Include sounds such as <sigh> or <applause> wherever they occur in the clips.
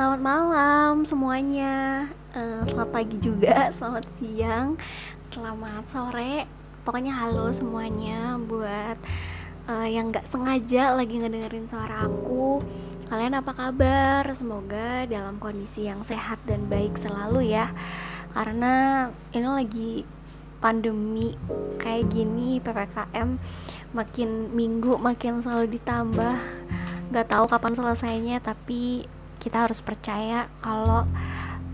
Selamat malam semuanya. Uh, Selamat pagi juga, <laughs> selamat siang Selamat sore. Pokoknya halo semuanya Buat uh, yang gak sengaja lagi ngedengerin suara aku. Kalian apa kabar? Semoga dalam kondisi yang sehat dan baik selalu ya. Karena ini lagi pandemi kayak gini PPKM makin minggu makin selalu ditambah. Nggak tahu kapan selesainya tapi kita harus percaya kalau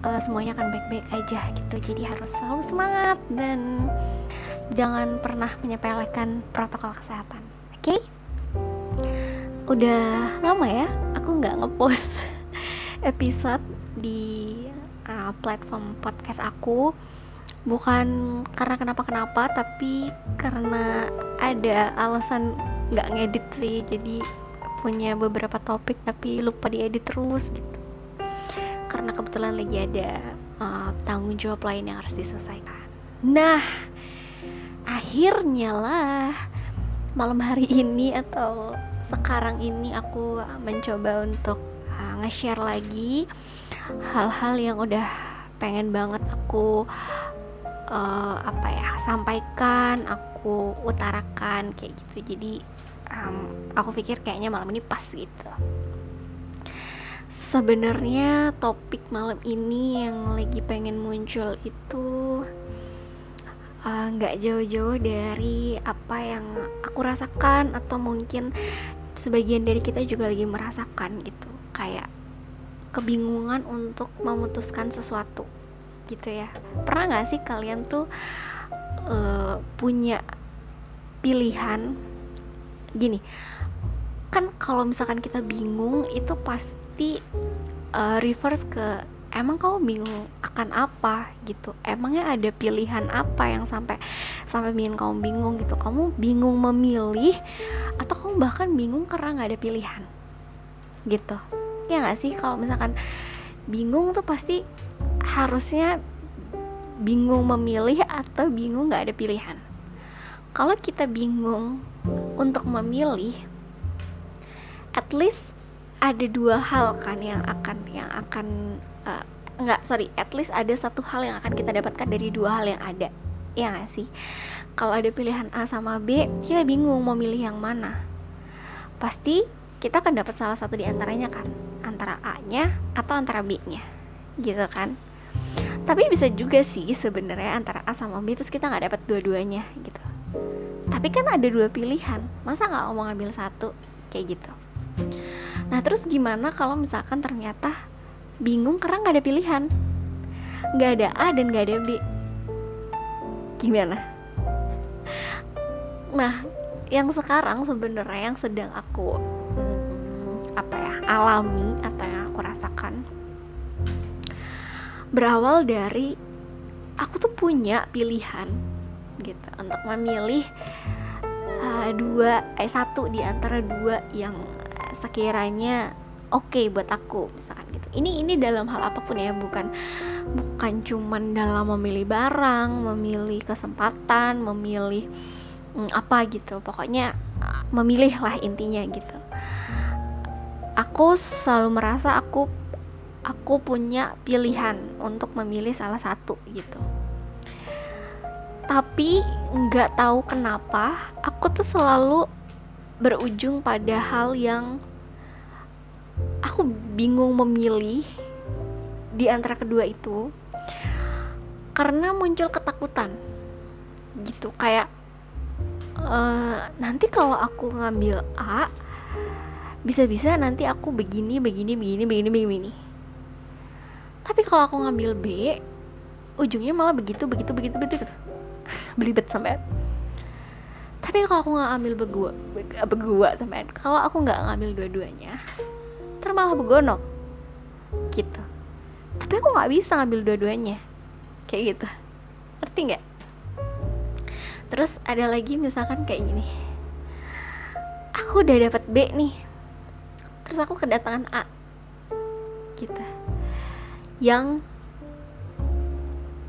uh, semuanya akan baik-baik aja gitu. Jadi harus selalu semangat dan jangan pernah menyepelekan protokol kesehatan oke? Okay? udah lama ya aku nggak ngepost <laughs> episode di uh, platform podcast aku. Bukan karena kenapa-kenapa tapi karena ada alasan nggak ngedit sih. Jadi punya beberapa topik tapi lupa diedit terus gitu. Karena kebetulan lagi ada uh, tanggung jawab lain yang harus diselesaikan. Nah akhirnya lah malam hari ini atau sekarang ini aku mencoba untuk uh, nge-share lagi hal-hal yang udah pengen banget aku uh, apa ya sampaikan aku utarakan kayak gitu. Jadi um, aku pikir kayaknya malam ini pas gitu. Sebenarnya topik malam ini yang lagi pengen muncul itu uh, nggak uh, jauh-jauh dari apa yang aku rasakan atau mungkin sebagian dari kita juga lagi merasakan gitu. Kayak kebingungan untuk memutuskan sesuatu gitu ya. Pernah nggak sih kalian tuh uh, punya pilihan gini kan kalau misalkan kita bingung itu pasti uh, reverse ke emang kamu bingung akan apa? gitu. Emangnya ada pilihan apa yang sampai sampai bikin kamu bingung? gitu. Kamu bingung memilih atau kamu bahkan bingung karena nggak ada pilihan? gitu. Ya nggak sih? Kalau misalkan bingung tuh pasti harusnya bingung memilih atau bingung nggak ada pilihan. Kalau kita bingung untuk memilih at least ada dua hal kan yang akan yang akan uh, enggak sorry at least ada satu hal yang akan kita dapatkan dari dua hal yang ada. Ya gak sih? Kalau ada pilihan A sama B kita bingung mau milih yang mana. Pasti kita akan dapat salah satu di antaranya kan? Antara A nya atau antara B nya gitu kan? Tapi bisa juga sih sebenarnya antara A sama B terus kita nggak dapat dua-duanya gitu tapi kan ada dua pilihan. Masa nggak mau ngambil satu? Kayak gitu. Nah terus gimana kalau misalkan ternyata bingung karena nggak ada pilihan? Nggak ada A dan nggak ada B. Gimana? Nah yang sekarang sebenarnya yang sedang aku hmm, apa ya alami atau yang aku rasakan berawal dari aku tuh punya pilihan gitu untuk memilih dua eh satu di antara dua yang sekiranya oke okay buat aku misalkan gitu. Ini ini dalam hal apa pun ya bukan bukan cuman dalam memilih barang memilih kesempatan memilih hmm, apa gitu. Pokoknya memilih lah intinya gitu. Aku selalu merasa aku aku punya pilihan untuk memilih salah satu gitu tapi nggak tahu kenapa aku tuh selalu berujung pada hal yang aku bingung memilih di antara kedua itu. Karena muncul ketakutan gitu. Kayak uh, nanti kalau aku ngambil A bisa-bisa nanti aku begini begini begini begini begini. Tapi kalau aku ngambil B ujungnya malah begitu begitu begitu begitu belibet sampai tapi kalau aku nggak ambil begua begua sampai kalau aku nggak ngambil dua-duanya ntar malah begonok. Gitu. Tapi aku nggak bisa ngambil dua-duanya. Kayak gitu. Ngerti nggak? Terus ada lagi misalkan kayak gini. Aku udah dapat B nih. Terus aku kedatangan A. Gitu. Yang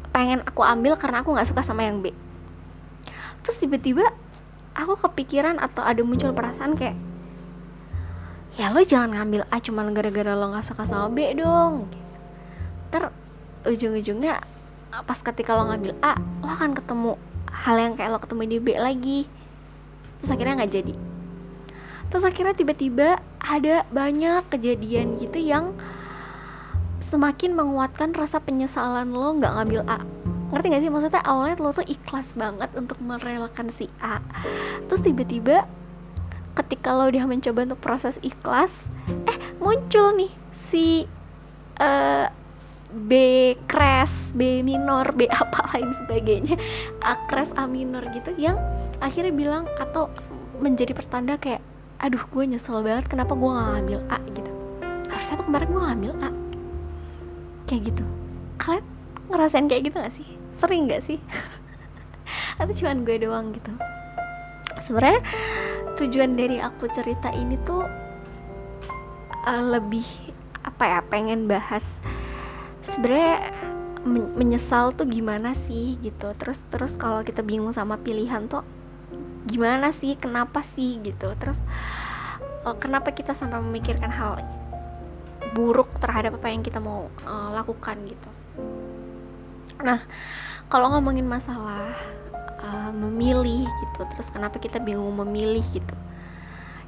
pengen aku ambil karena aku nggak suka sama yang B terus tiba-tiba aku kepikiran atau ada muncul perasaan kayak ya lo jangan ngambil A cuma gara-gara lo nggak suka sama B dong. Ter ujung-ujungnya pas ketika lo ngambil A lo akan ketemu hal yang kayak lo ketemu di B lagi. Terus akhirnya nggak jadi. Terus akhirnya tiba-tiba ada banyak kejadian gitu yang semakin menguatkan rasa penyesalan lo nggak ngambil A ngerti gak sih? Maksudnya awalnya lo tuh ikhlas banget untuk merelakan si A. Terus tiba-tiba ketika lo udah mencoba untuk proses ikhlas eh muncul nih si uh, B crash, B minor, B apa <laughs> lain sebagainya. A crash, A minor gitu yang akhirnya bilang atau menjadi pertanda kayak aduh gue nyesel banget kenapa gue gak ngambil A? gitu. Harusnya tuh kemarin gue ngambil A. Kayak gitu. Kalian ngerasain kayak gitu gak sih sering gak sih? <laughs> Atau cuman gue doang gitu? Sebenarnya tujuan dari aku cerita ini tuh uh, lebih apa ya pengen bahas sebenarnya menyesal tuh gimana sih gitu. Terus terus kalau kita bingung sama pilihan tuh gimana sih kenapa sih gitu. Terus uh, kenapa kita sampai memikirkan hal buruk terhadap apa yang kita mau uh, lakukan gitu nah kalau ngomongin masalah uh, memilih gitu terus kenapa kita bingung memilih gitu?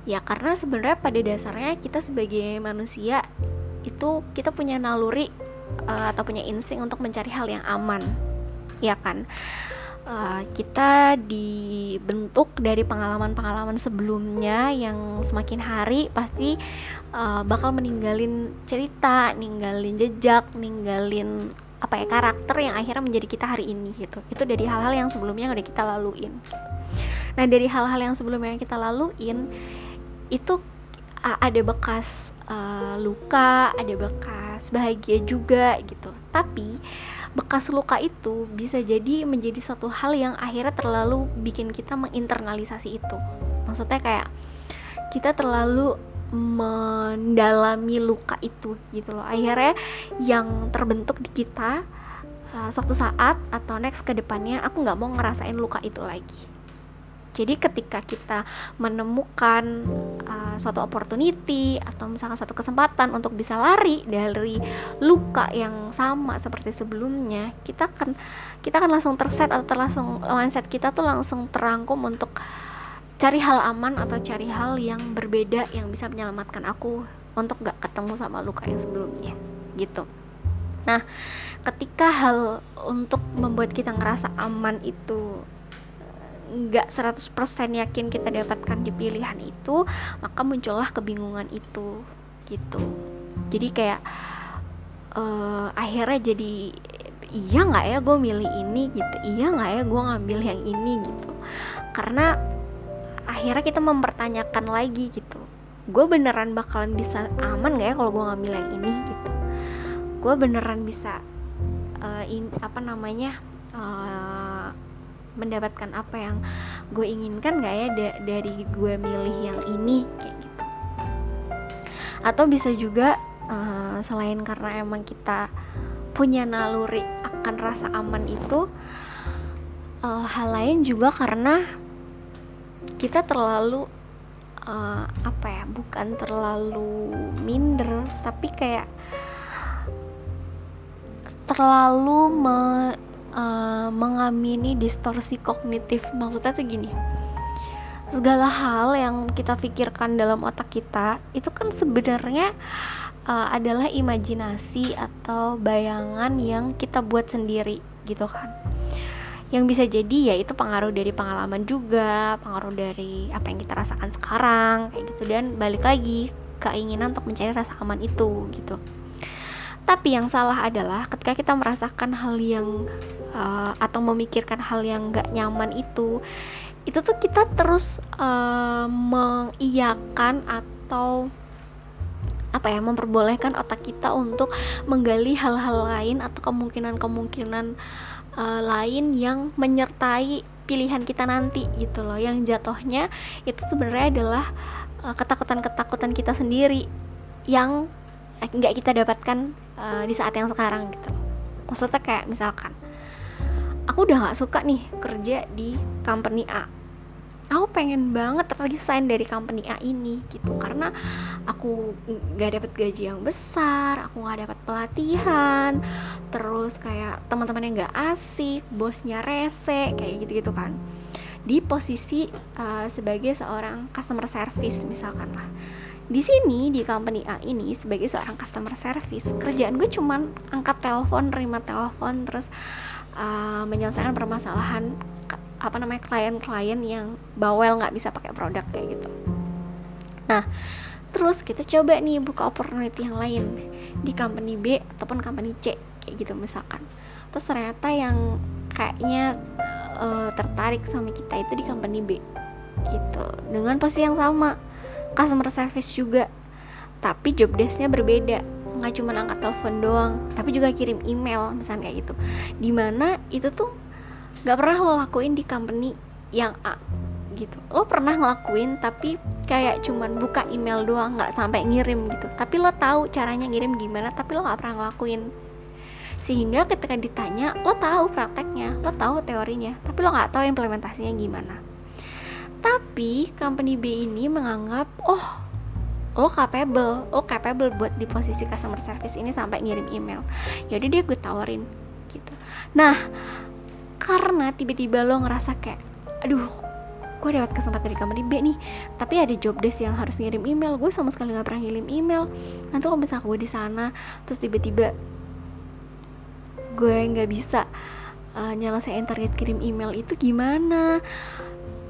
Ya karena sebenarnya pada dasarnya kita sebagai manusia itu kita punya naluri uh, atau punya insting untuk mencari hal yang aman ya kan? Uh, kita dibentuk dari pengalaman-pengalaman sebelumnya yang semakin hari pasti uh, bakal meninggalin cerita, ninggalin jejak, ninggalin apa ya karakter yang akhirnya menjadi kita hari ini gitu. Itu dari hal-hal yang sebelumnya udah kita laluin. Nah dari hal-hal yang sebelumnya yang kita laluin itu ada bekas uh, luka, ada bekas bahagia juga gitu. Tapi bekas luka itu bisa jadi menjadi suatu hal yang akhirnya terlalu bikin kita menginternalisasi itu maksudnya kayak kita terlalu mendalami luka itu gitu loh. Akhirnya yang terbentuk di kita uh, suatu saat atau next ke depannya aku nggak mau ngerasain luka itu lagi. Jadi ketika kita menemukan uh, suatu opportunity atau misalkan satu kesempatan untuk bisa lari dari luka yang sama seperti sebelumnya, kita akan kita akan langsung terset atau langsung mindset kita tuh langsung terangkum untuk cari hal aman atau cari hal yang berbeda yang bisa menyelamatkan aku untuk gak ketemu sama luka yang sebelumnya gitu. Nah, ketika hal untuk membuat kita ngerasa aman itu nggak 100% yakin kita dapatkan di pilihan itu maka muncullah kebingungan itu gitu. Jadi kayak uh, akhirnya jadi iya nggak ya gue milih ini gitu. Iya nggak ya gue ngambil yang ini gitu. Karena akhirnya kita mempertanyakan lagi gitu. Gue beneran bakalan bisa aman gak ya kalau gue ngambil yang ini gitu? Gue beneran bisa uh, in, apa namanya uh, mendapatkan apa yang gue inginkan gak ya da dari gue milih yang ini kayak gitu. Atau bisa juga uh, selain karena emang kita punya naluri akan rasa aman itu uh, hal lain juga karena kita terlalu uh, apa ya bukan terlalu minder tapi kayak terlalu me uh, mengamini distorsi kognitif. Maksudnya tuh gini segala hal yang kita pikirkan dalam otak kita itu kan sebenarnya uh, adalah imajinasi atau bayangan yang kita buat sendiri gitu kan yang bisa jadi ya itu pengaruh dari pengalaman juga pengaruh dari apa yang kita rasakan sekarang kayak gitu. Dan balik lagi keinginan untuk mencari rasa aman itu gitu. Tapi yang salah adalah ketika kita merasakan hal yang uh, atau memikirkan hal yang gak nyaman itu itu tuh kita terus uh, mengiyakan atau apa ya memperbolehkan otak kita untuk menggali hal-hal lain atau kemungkinan-kemungkinan uh, lain yang menyertai pilihan kita nanti gitu loh. Yang jatuhnya itu sebenarnya adalah ketakutan-ketakutan uh, kita sendiri yang nggak kita dapatkan uh, di saat yang sekarang gitu. Maksudnya kayak misalkan aku udah nggak suka nih kerja di company A aku pengen banget resign dari company A ini gitu. Karena aku nggak dapat gaji yang besar aku nggak dapat pelatihan terus kayak teman-teman yang nggak asik bosnya rese kayak gitu gitu kan. Di posisi uh, sebagai seorang customer service misalkan lah. Di sini di company A ini sebagai seorang customer service kerjaan gue cuman angkat telepon terima telepon terus uh, menyelesaikan permasalahan apa namanya klien-klien yang bawel nggak bisa pakai produk kayak gitu. Nah terus kita coba nih buka opportunity yang lain di company B ataupun company C kayak gitu misalkan. Terus ternyata yang kayaknya uh, tertarik sama kita itu di company B gitu. Dengan posisi yang sama customer service juga. Tapi job desknya berbeda nggak cuma angkat telepon doang tapi juga kirim email misalnya kayak gitu. Di mana itu tuh nggak pernah lo lakuin di company yang A gitu. Lo pernah ngelakuin tapi kayak cuman buka email doang nggak sampai ngirim gitu. Tapi lo tahu caranya ngirim gimana tapi lo nggak pernah ngelakuin. Sehingga ketika ditanya lo tahu prakteknya lo tahu teorinya tapi lo nggak tahu implementasinya gimana. Tapi company B ini menganggap oh lo capable lo capable buat di posisi customer service ini sampai ngirim email. Jadi dia gue tawarin gitu. Nah karena tiba-tiba lo ngerasa kayak aduh gue dapat kesempatan dari company B nih tapi ada job desk yang harus ngirim email gue sama sekali nggak pernah ngirim email. Nanti kalau misalnya gue di sana terus tiba-tiba gue nggak bisa uh, nyelesain target kirim email itu gimana?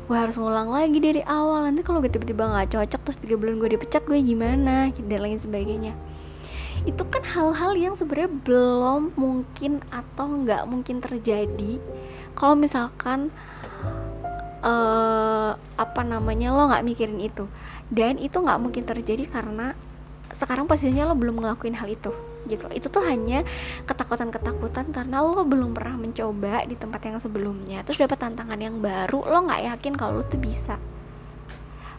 Gue harus ngulang lagi dari awal. Nanti kalau gue tiba-tiba nggak cocok terus tiga bulan gue dipecat gue gimana? Dan lain sebagainya. Itu kan hal-hal yang sebenarnya belum mungkin atau nggak mungkin terjadi kalau misalkan uh, apa namanya lo nggak mikirin itu. Dan itu nggak mungkin terjadi karena sekarang posisinya lo belum ngelakuin hal itu gitu. Itu tuh hanya ketakutan-ketakutan karena lo belum pernah mencoba di tempat yang sebelumnya. Terus dapat tantangan yang baru lo nggak yakin kalau lo tuh bisa.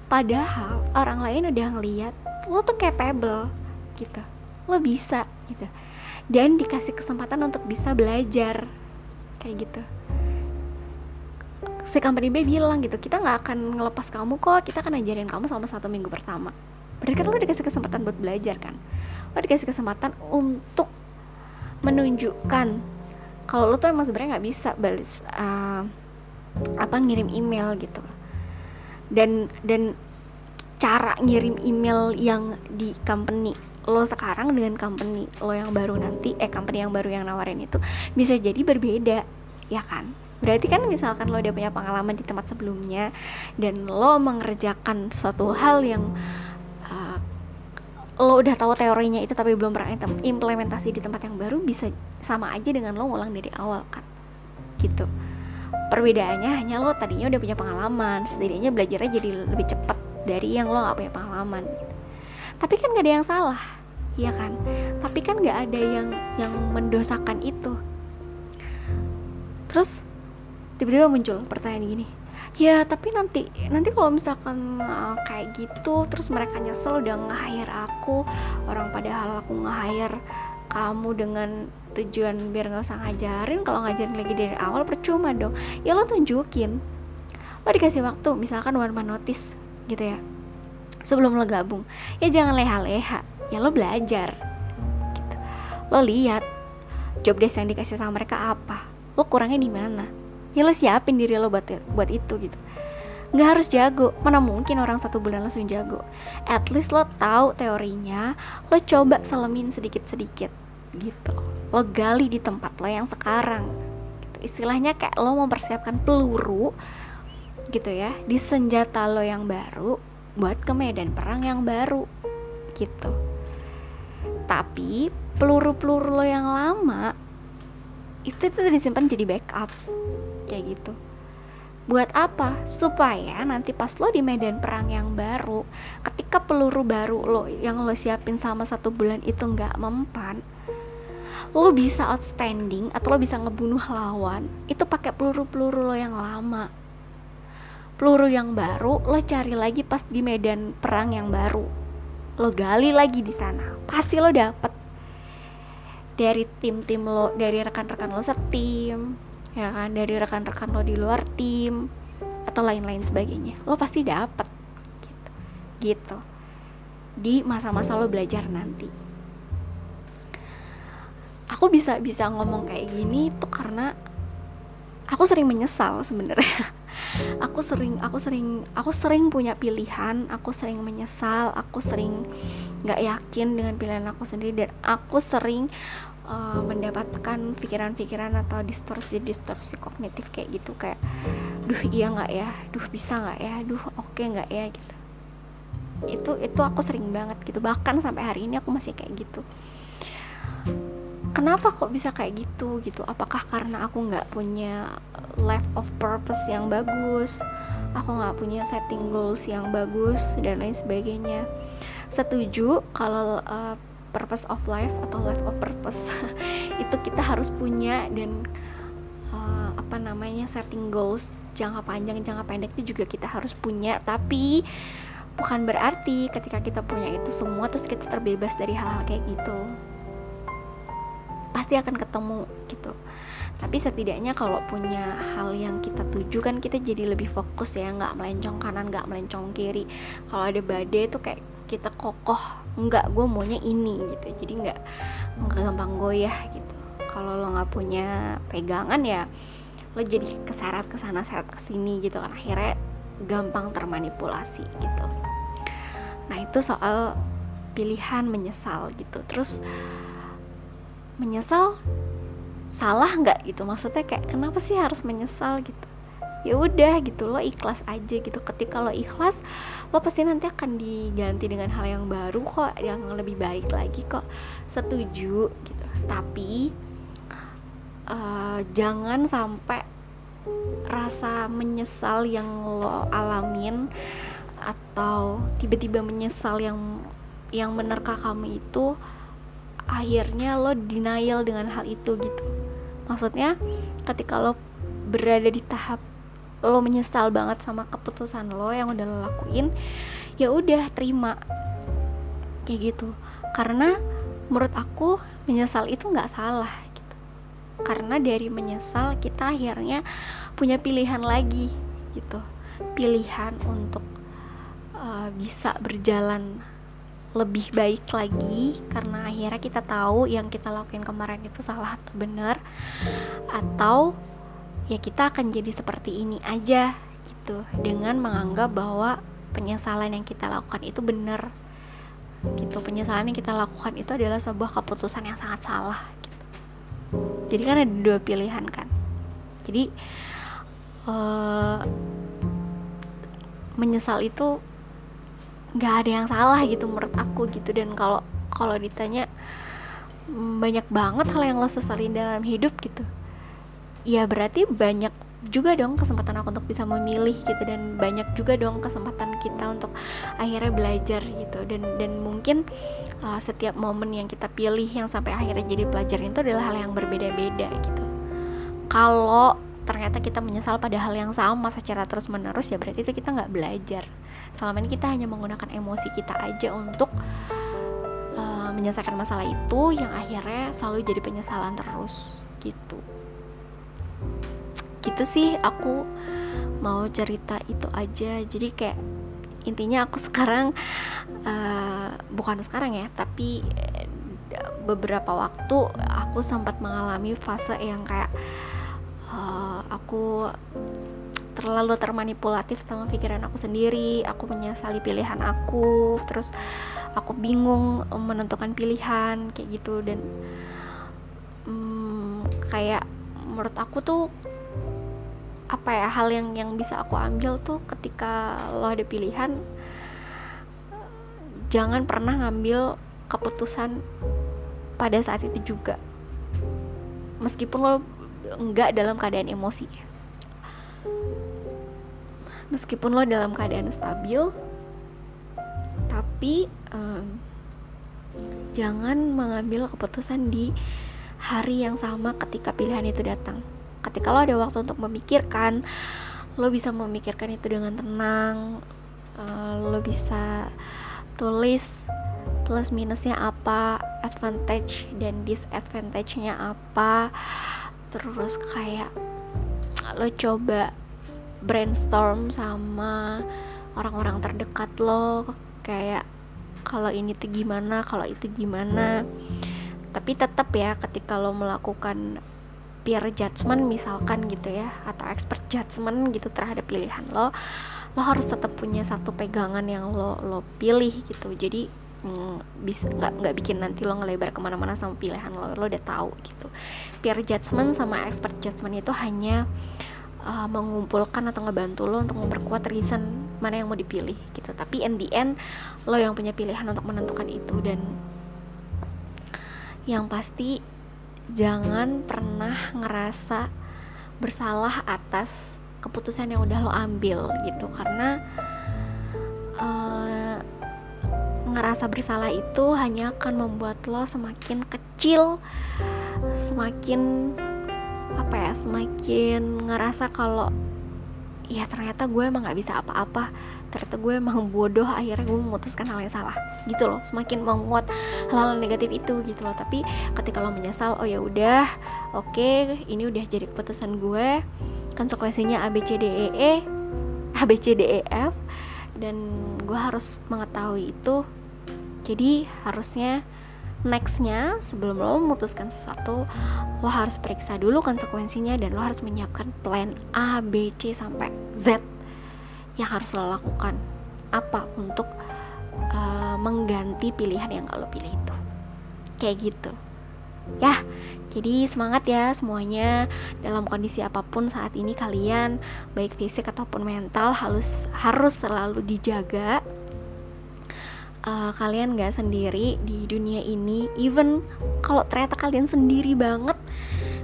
Padahal orang lain udah ngeliat lo tuh capable gitu. Lo bisa gitu. Dan dikasih kesempatan untuk bisa belajar kayak gitu si company B bilang gitu kita nggak akan ngelepas kamu kok kita akan ajarin kamu selama satu minggu pertama. Berarti kan lo dikasih kesempatan buat belajar kan? Lo dikasih kesempatan untuk menunjukkan kalau lo tuh emang sebenarnya nggak bisa balas uh, apa ngirim email gitu. Dan dan cara ngirim email yang di company lo sekarang dengan company lo yang baru nanti eh company yang baru yang nawarin itu bisa jadi berbeda ya kan berarti kan misalkan lo udah punya pengalaman di tempat sebelumnya dan lo mengerjakan suatu hal yang uh, lo udah tahu teorinya itu tapi belum pernah implementasi di tempat yang baru bisa sama aja dengan lo ngulang dari awal kan? Gitu. Perbedaannya hanya lo tadinya udah punya pengalaman setidaknya belajarnya jadi lebih cepat dari yang lo gak punya pengalaman. Tapi kan gak ada yang salah ya kan? Tapi kan gak ada yang yang mendosakan itu. Terus tiba-tiba muncul pertanyaan gini ya tapi nanti nanti kalau misalkan uh, kayak gitu terus mereka nyesel udah nge-hire aku orang padahal aku nge-hire kamu dengan tujuan biar nggak usah ngajarin kalau ngajarin lagi dari awal percuma dong. Ya lo tunjukin. Lo dikasih waktu misalkan one man notice gitu ya sebelum lo gabung. Ya jangan leha-leha. Ya lo belajar gitu. lo lihat job desk yang dikasih sama mereka apa lo kurangnya di mana ya lo siapin diri lo buat buat itu gitu. Nggak harus jago. Mana mungkin orang satu bulan langsung jago. At least lo tahu teorinya. Lo coba selemin sedikit sedikit gitu. Lo gali di tempat lo yang sekarang gitu. istilahnya kayak lo mempersiapkan peluru gitu ya di senjata lo yang baru buat ke medan perang yang baru gitu. Tapi peluru-peluru lo yang lama itu tuh disimpan jadi backup kayak gitu. Buat apa? Supaya nanti pas lo di medan perang yang baru ketika peluru baru lo yang lo siapin sama satu bulan itu nggak mempan lo bisa outstanding atau lo bisa ngebunuh lawan itu pakai peluru-peluru lo yang lama. Peluru yang baru lo cari lagi pas di medan perang yang baru. Lo gali lagi di sana pasti lo dapet. Dari tim-tim lo dari rekan-rekan lo setim ya kan dari rekan-rekan lo di luar tim atau lain-lain sebagainya. Lo pasti dapet gitu. Gitu di masa-masa lo belajar nanti. Aku bisa bisa ngomong kayak gini tuh karena aku sering menyesal sebenarnya. <laughs> Aku sering aku sering aku sering punya pilihan aku sering menyesal aku sering nggak yakin dengan pilihan aku sendiri dan aku sering uh, mendapatkan pikiran-pikiran atau distorsi-distorsi kognitif kayak gitu kayak duh iya nggak ya? Duh bisa nggak ya? Duh oke okay nggak ya? Gitu. Itu itu aku sering banget gitu. Bahkan sampai hari ini aku masih kayak gitu. Kenapa kok bisa kayak gitu gitu? Apakah karena aku nggak punya life of purpose yang bagus? Aku nggak punya setting goals yang bagus dan lain sebagainya. Setuju kalau uh, purpose of life atau life of purpose. <laughs> Itu kita harus punya dan uh, apa namanya setting goals jangka panjang jangka pendek itu juga kita harus punya. Tapi bukan berarti ketika kita punya itu semua terus kita terbebas dari hal-hal kayak gitu. Pasti akan ketemu gitu. Tapi setidaknya kalau punya hal yang kita tuju kan kita jadi lebih fokus ya nggak melencong kanan nggak melencong kiri. Kalau ada badai itu kayak kita kokoh nggak gue maunya ini gitu. Jadi nggak nggak gampang goyah gitu. Kalau lo nggak punya pegangan ya lo jadi keseret ke sana seret ke sini gitu kan. Akhirnya gampang termanipulasi gitu. Nah itu soal pilihan menyesal gitu. Terus menyesal salah nggak gitu? Maksudnya kayak kenapa sih harus menyesal gitu? Ya udah gitu lo ikhlas aja gitu. Ketika lo ikhlas lo pasti nanti akan diganti dengan hal yang baru kok yang lebih baik lagi kok. Setuju gitu. Tapi uh, jangan sampai rasa menyesal yang lo alamin atau tiba-tiba menyesal yang yang menerka kamu itu akhirnya lo denial dengan hal itu gitu. Maksudnya ketika lo berada di tahap lo menyesal banget sama keputusan lo yang udah lo lakuin ya udah terima. Kayak gitu. Karena menurut aku menyesal itu nggak salah gitu. Karena dari menyesal kita akhirnya punya pilihan lagi gitu. Pilihan untuk uh, bisa berjalan lebih baik lagi karena akhirnya kita tahu yang kita lakuin kemarin itu salah atau benar atau ya kita akan jadi seperti ini aja gitu. Dengan menganggap bahwa penyesalan yang kita lakukan itu benar. Gitu penyesalan yang kita lakukan itu adalah sebuah keputusan yang sangat salah gitu. jadi kan ada dua pilihan kan. Jadi uh, menyesal itu nggak ada yang salah gitu menurut aku gitu. Dan kalau kalau ditanya mm, banyak banget hal yang lo sesalin dalam hidup gitu ya berarti banyak juga dong kesempatan aku untuk bisa memilih gitu dan banyak juga dong kesempatan kita untuk akhirnya belajar gitu. Dan dan mungkin uh, setiap momen yang kita pilih yang sampai akhirnya jadi pelajaran itu adalah hal yang berbeda-beda gitu. Kalau ternyata kita menyesal pada hal yang sama secara terus menerus ya berarti itu kita nggak belajar. Selama ini kita hanya menggunakan emosi kita aja untuk uh, menyelesaikan masalah itu yang akhirnya selalu jadi penyesalan terus gitu gitu sih aku mau cerita itu aja. Jadi kayak intinya aku <laughs> sekarang uh, bukan sekarang ya tapi eh, beberapa waktu aku sempat mengalami fase yang kayak uh, aku terlalu termanipulatif sama pikiran aku sendiri aku menyesali pilihan aku terus aku bingung menentukan pilihan kayak gitu. Dan hmm, kayak menurut aku tuh apa ya hal yang yang bisa aku ambil tuh ketika lo ada pilihan jangan pernah ngambil keputusan pada saat itu juga. Meskipun lo enggak dalam keadaan emosi. Meskipun lo dalam keadaan stabil tapi um, jangan mengambil keputusan di hari yang sama ketika pilihan itu datang ketika lo ada waktu untuk memikirkan lo bisa memikirkan itu dengan tenang uh, lo bisa tulis plus minusnya apa advantage dan disadvantage-nya apa. Terus kayak lo coba brainstorm sama orang-orang terdekat lo kayak kalau ini tuh gimana kalau itu gimana. Tapi tetap ya ketika lo melakukan peer judgment misalkan gitu ya atau expert judgment gitu terhadap pilihan lo lo harus tetap punya satu pegangan yang lo lo pilih gitu. Jadi mm, bisa nggak nggak bikin nanti lo ngelebar ke mana-mana sama pilihan lo lo udah tahu gitu. Peer judgment sama expert judgment itu hanya uh, mengumpulkan atau ngebantu lo untuk memperkuat reason mana yang mau dipilih gitu. Tapi in the end lo yang punya pilihan untuk menentukan itu. Dan yang pasti jangan pernah ngerasa bersalah atas keputusan yang udah lo ambil gitu. Karena uh, ngerasa bersalah itu hanya akan membuat lo semakin kecil semakin apa ya semakin ngerasa kalau ya ternyata gue emang nggak bisa apa-apa. Ternyata gue emang bodoh akhirnya gue memutuskan hal yang salah. Gitu loh semakin menguat hal-hal negatif itu gitu loh. Tapi ketika lo menyesal oh ya udah oke okay, ini udah jadi keputusan gue konsekuensinya A B C D E E A B C D E F dan gue harus mengetahui itu. Jadi harusnya nextnya sebelum lo memutuskan sesuatu lo harus periksa dulu konsekuensinya dan lo harus menyiapkan plan A B C sampai Z yang harus lo lakukan. Apa? Untuk uh, mengganti pilihan yang lo pilih itu. Kayak gitu. Ya jadi semangat ya semuanya. Dalam kondisi apa pun saat ini kalian baik fisik ataupun mental harus harus selalu dijaga uh, kalian gak sendiri di dunia ini even kalau ternyata kalian sendiri banget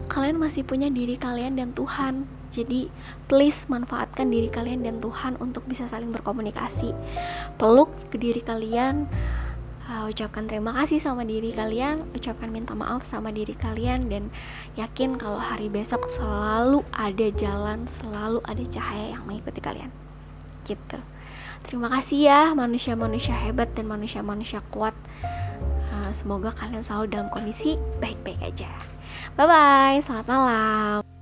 kalian masih punya diri kalian dan Tuhan jadi please manfaatkan diri kalian dan Tuhan untuk bisa saling berkomunikasi peluk ke diri kalian uh, ucapkan terima kasih sama diri kalian, ucapkan minta maaf sama diri kalian dan yakin kalau hari besok selalu ada jalan, selalu ada cahaya yang mengikuti kalian. Gitu. Terima kasih ya manusia-manusia hebat dan manusia-manusia kuat. Uh, semoga kalian selalu dalam kondisi baik-baik aja. Bye bye, selamat malam.